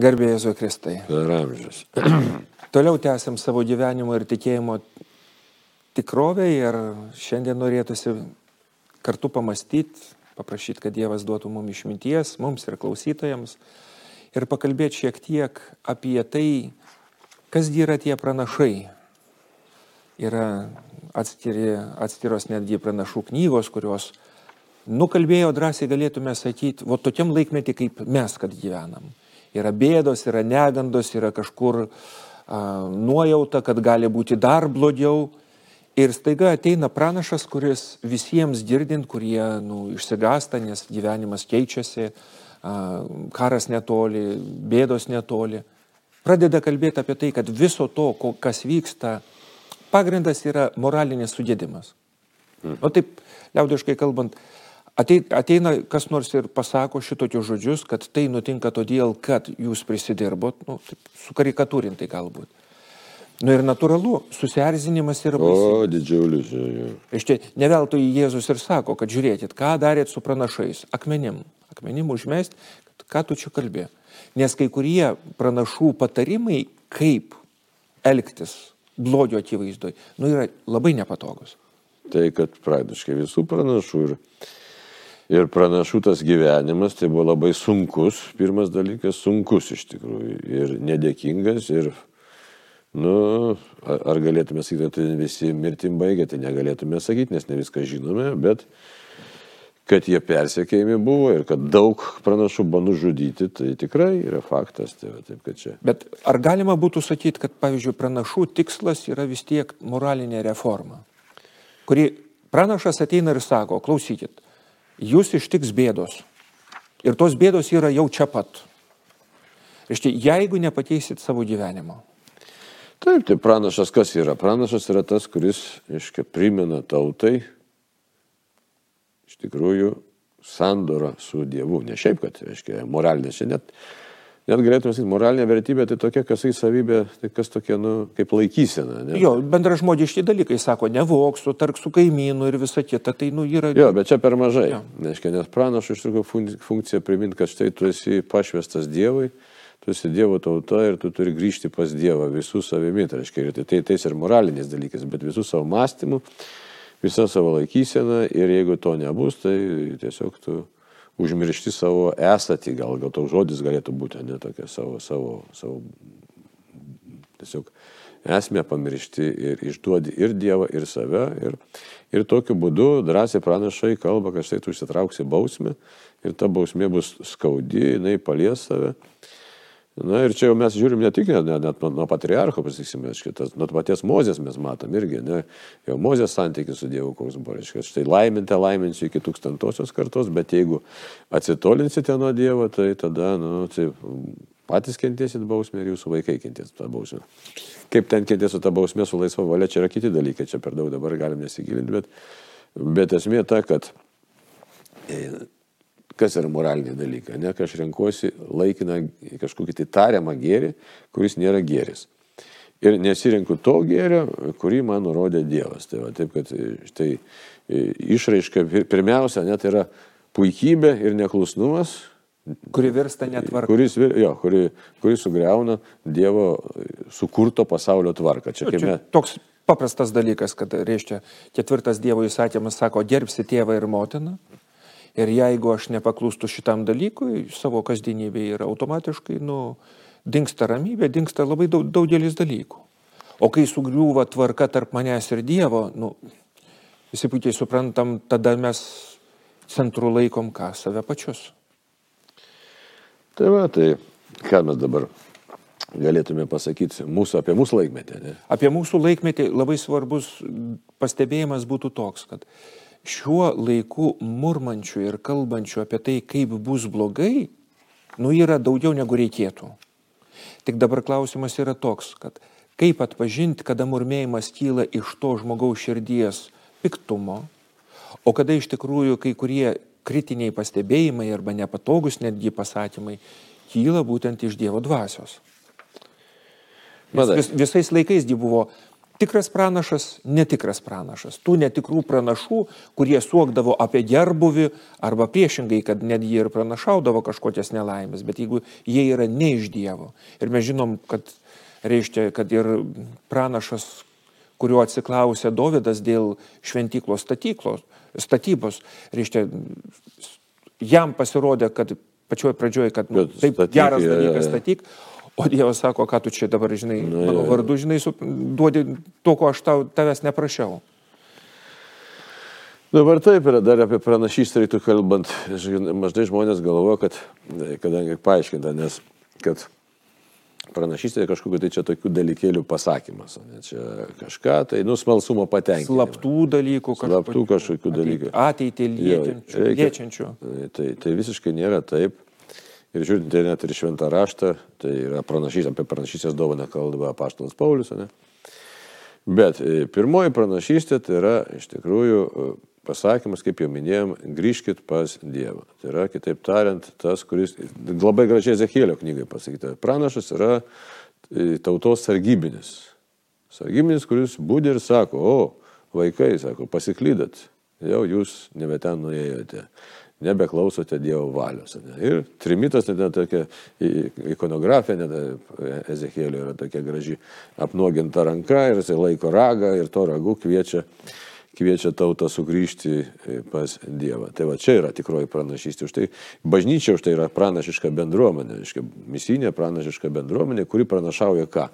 Garbėjai Jėzui Kristai. Per amžius. Toliau tęsiam savo gyvenimo ir tikėjimo tikrovę ir šiandien norėtųsi kartu pamastyti, paprašyti, kad Dievas duotų mums išminties, mums ir klausytojams, ir pakalbėti šiek tiek apie tai, kas yra tie pranašai. Yra atskiri, atskiros netgi pranašų knygos, kurios nukalbėjo drąsiai galėtume sakyti, o tokiam laikmetį kaip mes, kad gyvenam. Yra bėdos, yra negandos, yra kažkur a, nuojauta, kad gali būti dar blogiau. Ir staiga ateina pranašas, kuris visiems girdint, kurie nu, išsigasta, nes gyvenimas keičiasi, a, karas netoli, bėdos netoli, pradeda kalbėti apie tai, kad viso to, kas vyksta, pagrindas yra moralinis sudėdimas. Mm. O taip, liaudiškai kalbant, ateina kas nors ir pasako šitokius žodžius, kad tai nutinka todėl, kad jūs prisidirbot, nu, sukarikatūrintai galbūt. Nu ir natūralu, susierzinimas yra baisus. O, didžiulis. Iš čia neveltui Jėzus ir sako, kad žiūrėkit, ką darėt su pranašais. Akmenim. Akmenim užmest, ką tu čia kalbė. Nes kai kurie pranašų patarimai, kaip elgtis blogio akivaizdoj, nu yra labai nepatogus. Tai kad praktiškai visų pranašų ir Ir pranašų tas gyvenimas tai buvo labai sunkus, pirmas dalykas, sunkus iš tikrųjų ir nedėkingas. Ir, nu, ar galėtume sakyti, kad tai visi mirtim baigė, tai negalėtume sakyti, nes ne viską žinome, bet kad jie persekėjami buvo ir kad daug pranašų buvo nužudyti, tai tikrai yra faktas. Tai taip, čia... Bet ar galima būtų sakyti, kad, pavyzdžiui, pranašų tikslas yra vis tiek moralinė reforma, kuri pranašas ateina ir sako, klausykit, jūs ištiks bėdos. Ir tos bėdos yra jau čia pat. Reiškia, jeigu nepakeisit savo gyvenimo. Taip, tai pranašas kas yra? Pranašas yra tas, kuris, reiškia, primena tautai iš tikrųjų sandorą su Dievu. Ne šiaip, kad, reiškia, moralinė. Čia net net galėtume sakyti, moralinė vertybė tai tokia, kas į savybę, tai kas tokia, nu, kaip laikysena. Ne? Jo, bendražmogiški dalykai, sako, nevoksiu, tark su kaimynu ir visa kita, tai, nu, yra. Jo, bet čia per mažai. Neškia, nes pranašo iš tikrųjų funkcija priminti, kad štai tu esi pašvestas Dievui. Tu esi Dievo tauta ir tu turi grįžti pas Dievą visų savimi. Tai reiškia, tai, tai, tai ir moralinis dalykas, bet visų savo mąstymų, visą savo laikyseną ir jeigu to nebus, tai tiesiog tu užmiršti savo esatį, gal, gal toks žodis galėtų būti, ne tokia savo, savo, savo tiesiog esmę pamiršti ir išduodi ir Dievą, ir save. Ir, ir tokiu būdu drąsiai pranašai kalba, kad štai tu išsitrauksi bausmę ir ta bausmė bus skaudi, jinai palies save. Na ir čia jau mes žiūrim ne tik net, net nuo, nuo patriarcho, pasakysime, šitas, nuo paties Mozės mes matom irgi, ne, jau Mozės santykis su Dievu koks buvo, reiškia, štai laimintę laiminsiu iki tūkstantosios kartos, bet jeigu atsitolinsite nuo Dievo, tai tada, nu, tai patys kentėsit bausmę ir jūsų vaikai kentės tą bausmę. Kaip ten kentėsiu tą bausmę su laisva valia, čia yra kiti dalykai, čia per daug dabar galim nesigilinti, bet, bet esmė ta, kad kas yra moraliniai dalykai, ne, kai aš renkuosi laikiną kažkokį tai tariamą gėrį, kuris nėra gėris. Ir nesirinku to gėrio, kurį man nurodė Dievas. Tai va, taip, kad štai išraiška pirmiausia net yra puikybė ir neklusnumas. Kuri virsta netvarka. Kuris, jo, kuri, kuri sugriauna Dievo sukurto pasaulio tvarką. Čia, Čia mes... Toks paprastas dalykas, kad reiškia ketvirtas Dievo įsakymas sako, gerbsi tėvą ir motiną. Ir jeigu aš nepaklūstu šitam dalykui, savo kasdienybėje yra automatiškai, nu, dinksta ramybė, dinksta labai daug, daugelis dalykų. O kai sugriūva tvarka tarp manęs ir Dievo, nu, visi puikiai suprantam, tada mes centrų laikom ką save pačius. Tai va, tai ką mes dabar galėtume pasakyti mūsų, apie mūsų laikmetį. Ne? Apie mūsų laikmetį labai svarbus pastebėjimas būtų toks, kad šiuo laiku murmančių ir kalbančių apie tai, kaip bus blogai, nu yra daugiau negu reikėtų. Tik dabar klausimas yra toks, kad kaip atpažinti, kada murmėjimas kyla iš to žmogaus širdies piktumo, o kada iš tikrųjų kai kurie kritiniai pastebėjimai arba nepatogus netgi pasakymai kyla būtent iš Dievo dvasios. Vis, vis, visais laikais buvo tikras pranašas, netikras pranašas. Tų netikrų pranašų, kurie suokdavo apie gerbuvi arba priešingai, kad net jie ir pranašaudavo kažkokias nelaimės, bet jeigu jie yra ne iš Dievo. Ir mes žinom, kad reiškia, kad ir pranašas, kuriuo atsiklausė Dovydas dėl šventyklos statyklos, statybos, reiškia, jam pasirodė, kad pačioj pradžioj, kad nu, taip statyk, geras dalykas statyk, o Dievas sako, ką tu čia dabar, žinai, nu, mano vardu, žinai, su, duodi to, ko aš tau, tavęs neprašiau. Dabar taip yra, dar apie pranašystę reiktų kalbant, mažai žmonės galvoja, kad, kadangi paaiškinta, nes kad pranašystė kažkokiu tai čia tokių dalykėlių pasakymas, ne, čia kažką, tai nusmalsumo patenkinti. Slaptų dalykų kažkokių. Slaptų kažkokių dalykų. Ateitį liečiančių. liečiančių. Tai, tai visiškai nėra taip. Ir žiūrint net ir šventą raštą, tai yra pranašystė, apie pranašystės dovaną kalba apaštalas Paulius, ne? Bet e, pirmoji pranašystė tai yra iš tikrųjų pasakymas, kaip jau minėjom, grįžkit pas Dievą. Tai yra, kitaip tariant, tas, kuris labai gražiai Zekėlio knygai pasakyta. Pranašas yra e, tautos sargybinis. Sargybinis, kuris būdė ir sako, o, vaikai, sako, pasiklydat, jau jūs nebe ten nuėjote, nebeklausote Dievo valios. Ne? Ir trimitas, net tokia ikonografija, net Ezekėlio yra tokia graži apnuoginta ranka ir jisai laiko ragą ir to ragų kviečia kviečia tautą sugrįžti e, pas Dievą. Tai va čia yra tikroji pranašystė. Už tai bažnyčia už tai yra pranašiška bendruomenė, misinė pranašiška bendruomenė, kuri pranašauja ką?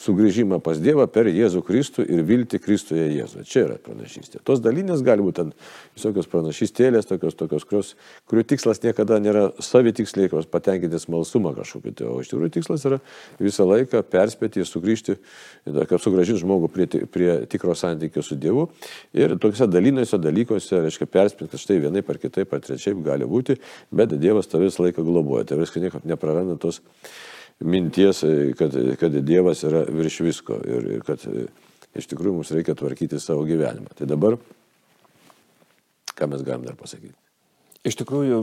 Sugrįžimą pas Dievą per Jėzų Kristų ir vilti Kristuje Jėzų. Čia yra pranašystė. Tos dalinės gali būti ant visokios pranašystėlės, tokios, tokios, kurios, kurių tikslas niekada nėra savitiksliai, kurios patenkinti smalsumą kažkokį. Tai, o iš tikrųjų tikslas yra visą laiką perspėti ir sugrįžti, kad sugražinti žmogų prie, prie tikro santykio su Dievu. Ir tokiuose dalinėse dalykuose, reiškia, perspėti, kad štai vienaip ar kitaip ar trečiaip gali būti, bet Dievas tavęs laiką globoja. Tai viskas niekad nepraranda tos minties, e, kad, kad Dievas yra virš visko ir, ir kad e, iš tikrųjų mums reikia tvarkyti savo gyvenimą. Tai dabar, ką mes galim dar pasakyti? Iš tikrųjų,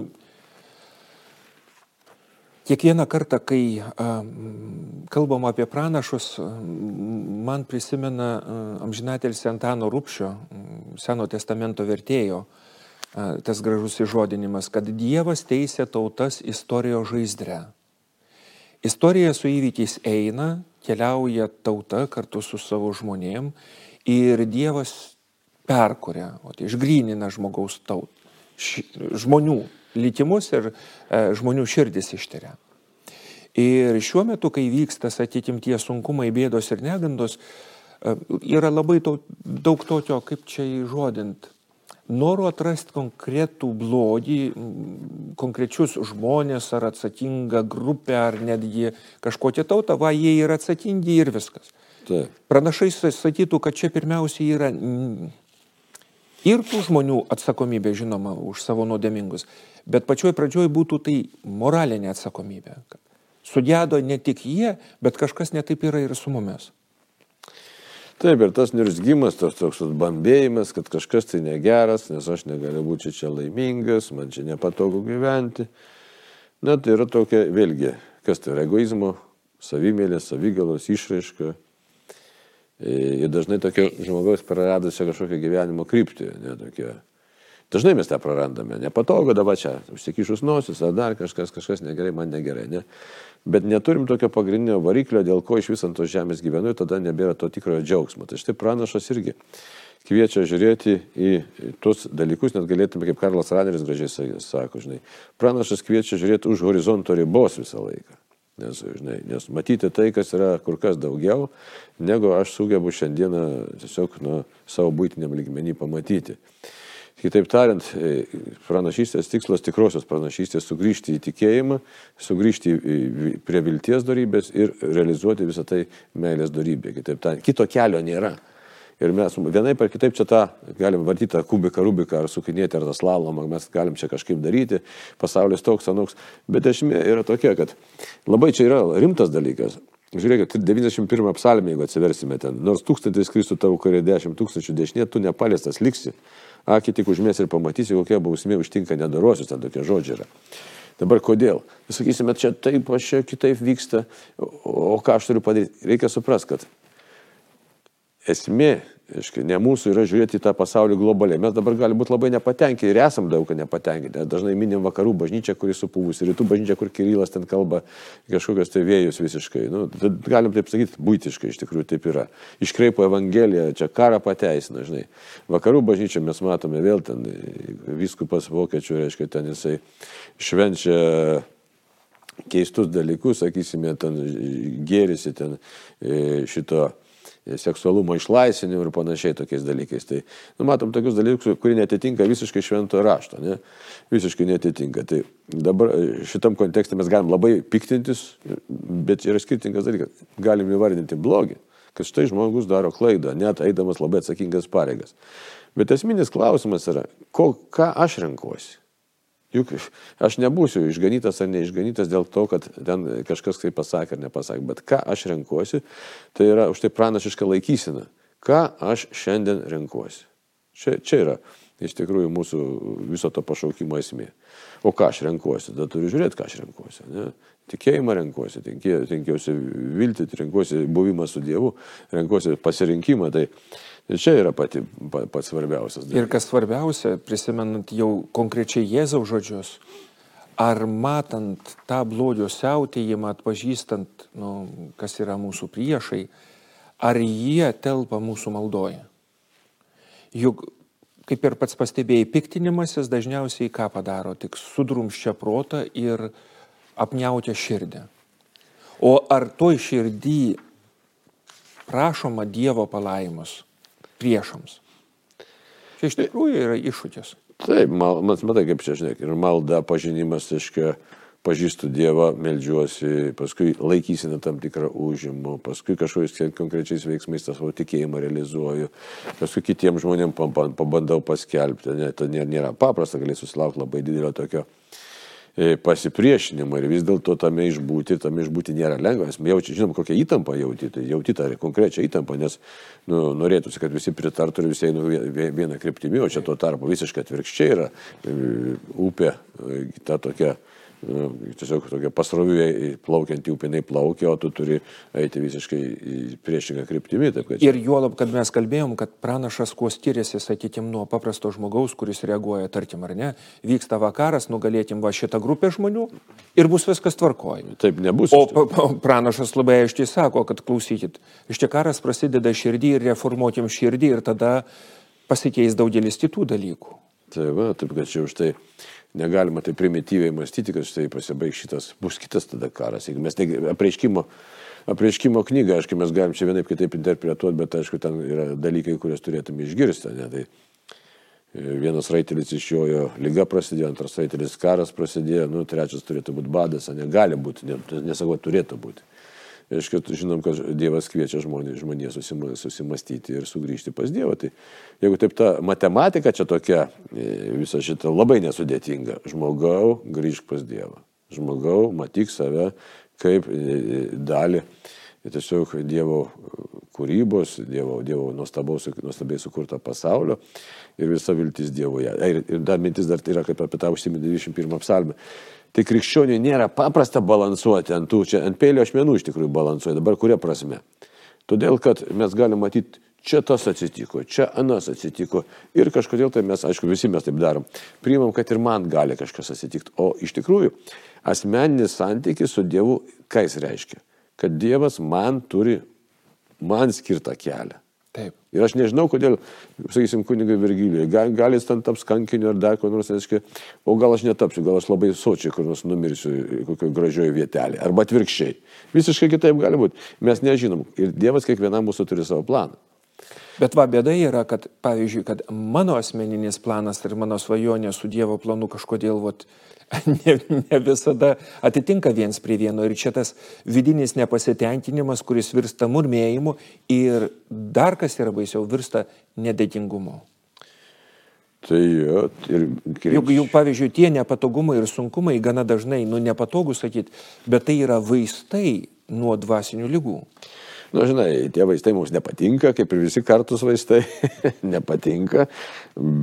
kiekvieną kartą, kai kalbam apie pranašus, man prisimena amžinatelis Antano Rupšio, Seno testamento vertėjo, tas gražus įžodinimas, kad Dievas teisė tautas istorijos žaizdrę. Istorija su įvykiais eina, keliauja tauta kartu su savo žmonėm ir Dievas perkuria, o tai išgrynina žmogaus taut, š, žmonių likimus ir e, žmonių širdis išteria. Ir šiuo metu, kai vyksta, sakykime, tie sunkumai, bėdos ir negandos, e, yra labai to, daug tokio, kaip čia įžodint, noro atrasti konkretų blogį, konkrečius žmonės ar atsakingą grupę ar netgi kažkokią tautą, va jie yra atsakingi ir viskas. Taip. Pranašai sakytų, kad čia pirmiausia yra ir tų žmonių atsakomybė, žinoma, už savo nuodėmingus, bet pačioj pradžioj būtų tai moralinė atsakomybė. Sudėdo ne tik jie, bet kažkas netaip yra ir su mumis. Taip, ir tas nirzgimas, tas toks bambėjimas, kad kažkas tai negeras, nes aš negaliu būti čia laimingas, man čia nepatogu gyventi. Na, tai yra tokia, vėlgi, kas tai yra egoizmo, savimėlės, savigalos išraiška. E, ir dažnai tokia žmogaus praradusio kažkokią gyvenimo kryptį, ne tokia Dažnai mes tą prarandame. Nepatogu dabar čia, užsikišus nosis, ar dar kažkas, kažkas negerai, man negerai. Ne? Bet neturim tokio pagrindinio variklio, dėl ko iš vis ant tos žemės gyvenu ir tada nebėra to tikrojo džiaugsmo. Tai štai pranašas irgi kviečia žiūrėti į tuos dalykus, net galėtume, kaip Karlas Raneris gražiai sako, žinai, pranašas kviečia žiūrėti už horizonto ribos visą laiką. Nes, žinai, nes matyti tai, kas yra kur kas daugiau, negu aš sugebu šiandieną tiesiog nuo savo būtiniam lygmenį pamatyti. Kitaip tariant, e, pranašystės tikslas, tikrosios pranašystės - sugrįžti į tikėjimą, sugrįžti prie vilties darybės ir realizuoti visą tai meilės darybė. Kitaip tariant, kito kelio nėra. Ir mes vienai per kitaip čia tą galim vardyti tą kubiką, rubiką ar sukinėti ar tą slalomą, mes galim čia kažkaip daryti, pasaulis toks, anoks. Bet esmė yra tokia, kad labai čia yra rimtas dalykas. Žiūrėkit, 91 psalmė, jeigu atsiversime ten, nors tūkstantis kristų tavo karė 10 tūkstančių dešinė, tu nepaliestas liksi akį tik užmės ir pamatysi, kokia bausmė užtinka nedorosius, ten tokie žodžiai yra. Dabar kodėl? Sakysime, čia taip, aš čia kitaip vyksta, o ką aš turiu padaryti? Reikia suprasti, kad esmė Aiškia, ne mūsų yra žiūrėti į tą pasaulį globaliai. Mes dabar gali būti labai nepatenkinti ir esam daug nepatenkinti. Dažnai minim vakarų bažnyčią, kuri supūvusi, rytų bažnyčią, kur Kirylas ten kalba kažkokios tai vėjus visiškai. Nu, galim taip sakyti, būtiškai iš tikrųjų taip yra. Iškreipo Evangeliją, čia karą pateisina, žinai. Vakarų bažnyčią mes matome vėl ten, viskupas vokiečių, reiškia, ten jisai švenčia keistus dalykus, sakysime, ten gėrisi ten e, šito seksualumo išlaisvinimu ir panašiai tokiais dalykais. Tai nu, matom tokius dalykus, kurie netitinka visiškai šventojo rašto, ne? visiškai netitinka. Tai dabar e, šitam kontekste mes galim labai piktintis, bet yra skirtingas dalykas. Galim įvardinti blogį, kad štai žmogus daro klaidą, net eidamas labai atsakingas pareigas. Bet esminis klausimas yra, ko, ką aš renkuosi. Juk aš nebūsiu išganytas ar neišganytas dėl to, kad ten kažkas tai pasakė ar nepasakė, bet ką aš renkuosi, tai yra už tai pranašiška laikysena. Ką aš šiandien renkuosi. Čia, čia yra iš tikrųjų mūsų viso to pašaukimo esmė. O ką aš renkuosi, tada turiu žiūrėti, ką aš renkuosi. Ne? Tikėjimą renkuosi, renkiausi viltį, renkuosi buvimą su Dievu, renkuosi pasirinkimą. Tai, čia yra pati, pats svarbiausias. Dalykas. Ir kas svarbiausia, prisimenant jau konkrečiai Jėzaus žodžius, ar matant tą blogio siautėjimą, atpažįstant, nu, kas yra mūsų priešai, ar jie telpa mūsų maldoje. Juk, kaip ir pats pastebėjai, piktinimasis dažniausiai ką padaro, tik sudrumščia protą ir apniautia širdį. O ar toj širdį prašoma Dievo palaimus? priešams. Čia iš tikrųjų yra iššūkis. Taip, mal, matai, kaip čia žinai, ir malda, pažinimas, aiškiai, pažįstu Dievą, melžiuosi, paskui laikysime tam tikrą užimą, paskui kažkokiais konkrečiais veiksmais tą savo tikėjimą realizuoju, paskui kitiems žmonėms pabandau paskelbti. Ne, tai nėra paprasta, gali susilaukti labai didelio tokio E, pasipriešinimą ir vis dėlto tame išbūti, tame išbūti nėra lengva. Mes jaučiam, žinom, kokią įtampą jauti, tai jauti tą konkrečią įtampą, nes nu, norėtųsi, kad visi pritartų ir visi eina vieną kryptimį, o čia tuo tarpu visiškai atvirkščiai yra e, upė, e, ta tokia tiesiog tokia pasroviui plaukianti upinai plaukia, o tu turi eiti visiškai priešingą kryptimį. Kad... Ir juolab, kad mes kalbėjom, kad pranašas kuo skiriasi, sakytim, nuo paprasto žmogaus, kuris reaguoja, tarkim, ar ne, vyksta vakaras, nugalėtim va šitą grupę žmonių ir bus viskas tvarkoja. Taip nebus. O pranašas labai aiškiai sako, kad klausykit, iš čia karas prasideda širdį ir reformuotim širdį ir tada pasikeis daugelis kitų dalykų. Tai va, taip kad čia už tai negalima taip primityviai mąstyti, kad štai pasibaigs šitas, bus kitas tada karas. Jeigu mes apreiškimo, apreiškimo knygą, aišku, mes galim čia vienaip kitaip interpretuoti, bet aišku, ten yra dalykai, kuriuos turėtume išgirsti. Ne? Tai e, vienas raitelis išjojo, lyga prasidėjo, antras raitelis karas prasidėjo, nu, trečias turėtų būti badas, negali būti, nesakau, turėtų būti. Aišku, žinom, kad Dievas kviečia žmonės, žmonės susimastyti ir sugrįžti pas Dievą. Tai jeigu taip ta matematika čia tokia, e, visa šita labai nesudėtinga. Žmogau, grįžk pas Dievą. Žmogau, matyk save kaip e, e, dalį tiesiog Dievo kūrybos, Dievo, dievo nuostabaus, nuostabiai sukurto pasaulio ir visa viltis Dievoje. Ir, ir dar mintis dar yra, kaip apie tą užsiminė 21 psalmę. Tai krikščioniui nėra paprasta balansuoti ant tų, čia ant pėlio ašmenų iš tikrųjų balansuoja. Dabar kuria prasme? Todėl, kad mes galime matyti, čia tas atsitiko, čia anas atsitiko. Ir kažkodėl tai mes, aišku, visi mes taip darom. Priimam, kad ir man gali kažkas atsitikti. O iš tikrųjų, asmeninis santykis su Dievu, ką jis reiškia? Kad Dievas man turi, man skirtą kelią. Taip. Ir aš nežinau, kodėl, sakysim, kunigai Virgilijai, gal, gal jis ten taps kankiniu ar dar ko nors, reiškia, o gal aš netapsiu, gal aš labai sočiai kur nors numirsiu kokioje gražioje vietelėje, arba atvirkščiai. Visiškai kitaip gali būti. Mes nežinom. Ir Dievas kiekvienam mūsų turi savo planą. Bet va bėda yra, kad, pavyzdžiui, kad mano asmeninis planas ir mano svajonė su Dievo planu kažkodėl, vat, ne, ne visada atitinka viens prie vieno. Ir čia tas vidinis nepasitenkinimas, kuris virsta murmėjimu ir dar kas yra baisiau, virsta nedėkingumu. Tai jo, ir krikščiai. Juk, juk, pavyzdžiui, tie nepatogumai ir sunkumai gana dažnai, nu nepatogu sakyti, bet tai yra vaistai nuo dvasinių lygų. Na, nu, žinai, tie vaistai mums nepatinka, kaip ir visi kartus vaistai, nepatinka,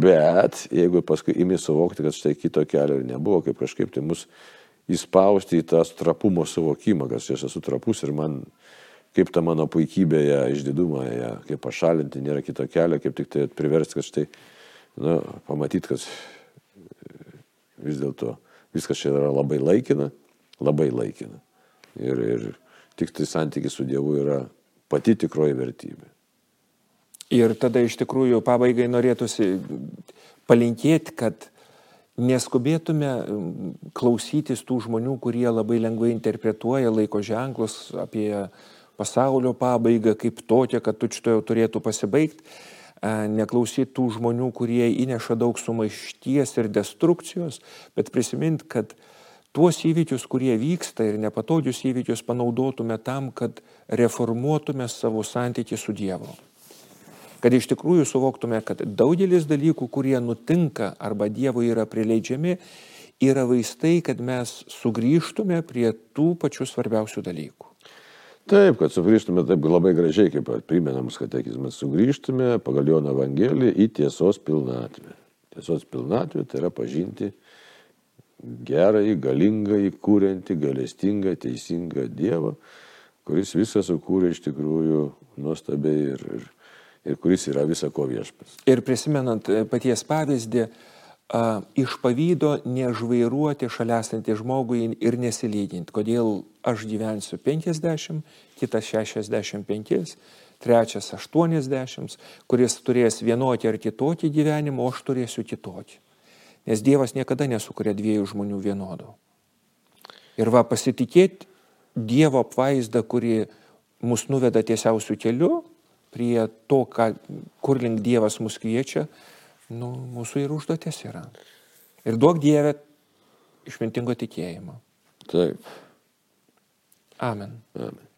bet jeigu paskui imi suvokti, kad štai kito kelio ir nebuvo, kaip kažkaip tai mus įspausti į tą trapumo suvokimą, kad aš esu trapus ir man kaip tą mano puikybę, ją, išdidumą, ją, kaip pašalinti, nėra kito kelio, kaip tik tai priversti, kad štai, na, pamatyti, kad vis dėlto viskas čia yra labai laikina, labai laikina. Ir, ir tik tai santykis su Dievu yra pati tikroji vertybė. Ir tada iš tikrųjų pabaigai norėtųsi palinkėti, kad neskubėtume klausytis tų žmonių, kurie labai lengvai interpretuoja laiko ženklus apie pasaulio pabaigą kaip tokią, kad tu čia jau turėtų pasibaigti. Neklausyti tų žmonių, kurie įneša daug sumaišties ir destrukcijos, bet prisimint, kad tuos įvykius, kurie vyksta ir nepatogius įvykius panaudotume tam, kad reformuotume savo santykį su Dievu kad iš tikrųjų suvoktume, kad daugelis dalykų, kurie nutinka arba Dievui yra prileidžiami, yra vaistai, kad mes sugrįžtume prie tų pačių svarbiausių dalykų. Taip, kad sugrįžtume taip labai gražiai, kaip primenamus katekizmas, sugrįžtume pagal Jono Evangeliją į tiesos pilnatvę. Tiesos pilnatvė tai yra pažinti gerąjį, galingąjį, kūrentį, galestingą, teisingą Dievą, kuris visą sukūrė iš tikrųjų nuostabiai ir, ir ir kuris yra visako viešpas. Ir prisimenant e, paties pavyzdį, iš pavydo nežvairuoti šalia esantį žmogui ir nesilyginti, kodėl aš gyvensiu 50, kitas 65, trečias 80, kuris turės vienokį ar kitokį gyvenimą, o aš turėsiu kitokį. Nes Dievas niekada nesukuria dviejų žmonių vienodų. Ir va pasitikėti Dievo apvaizdą, kuri mus nuveda tiesiausių kelių, prie to, ką, kur link Dievas mus kviečia, nu, mūsų ir užduotis yra. Ir duok Dievę išmintingo tikėjimo. Taip. Amen. Amen.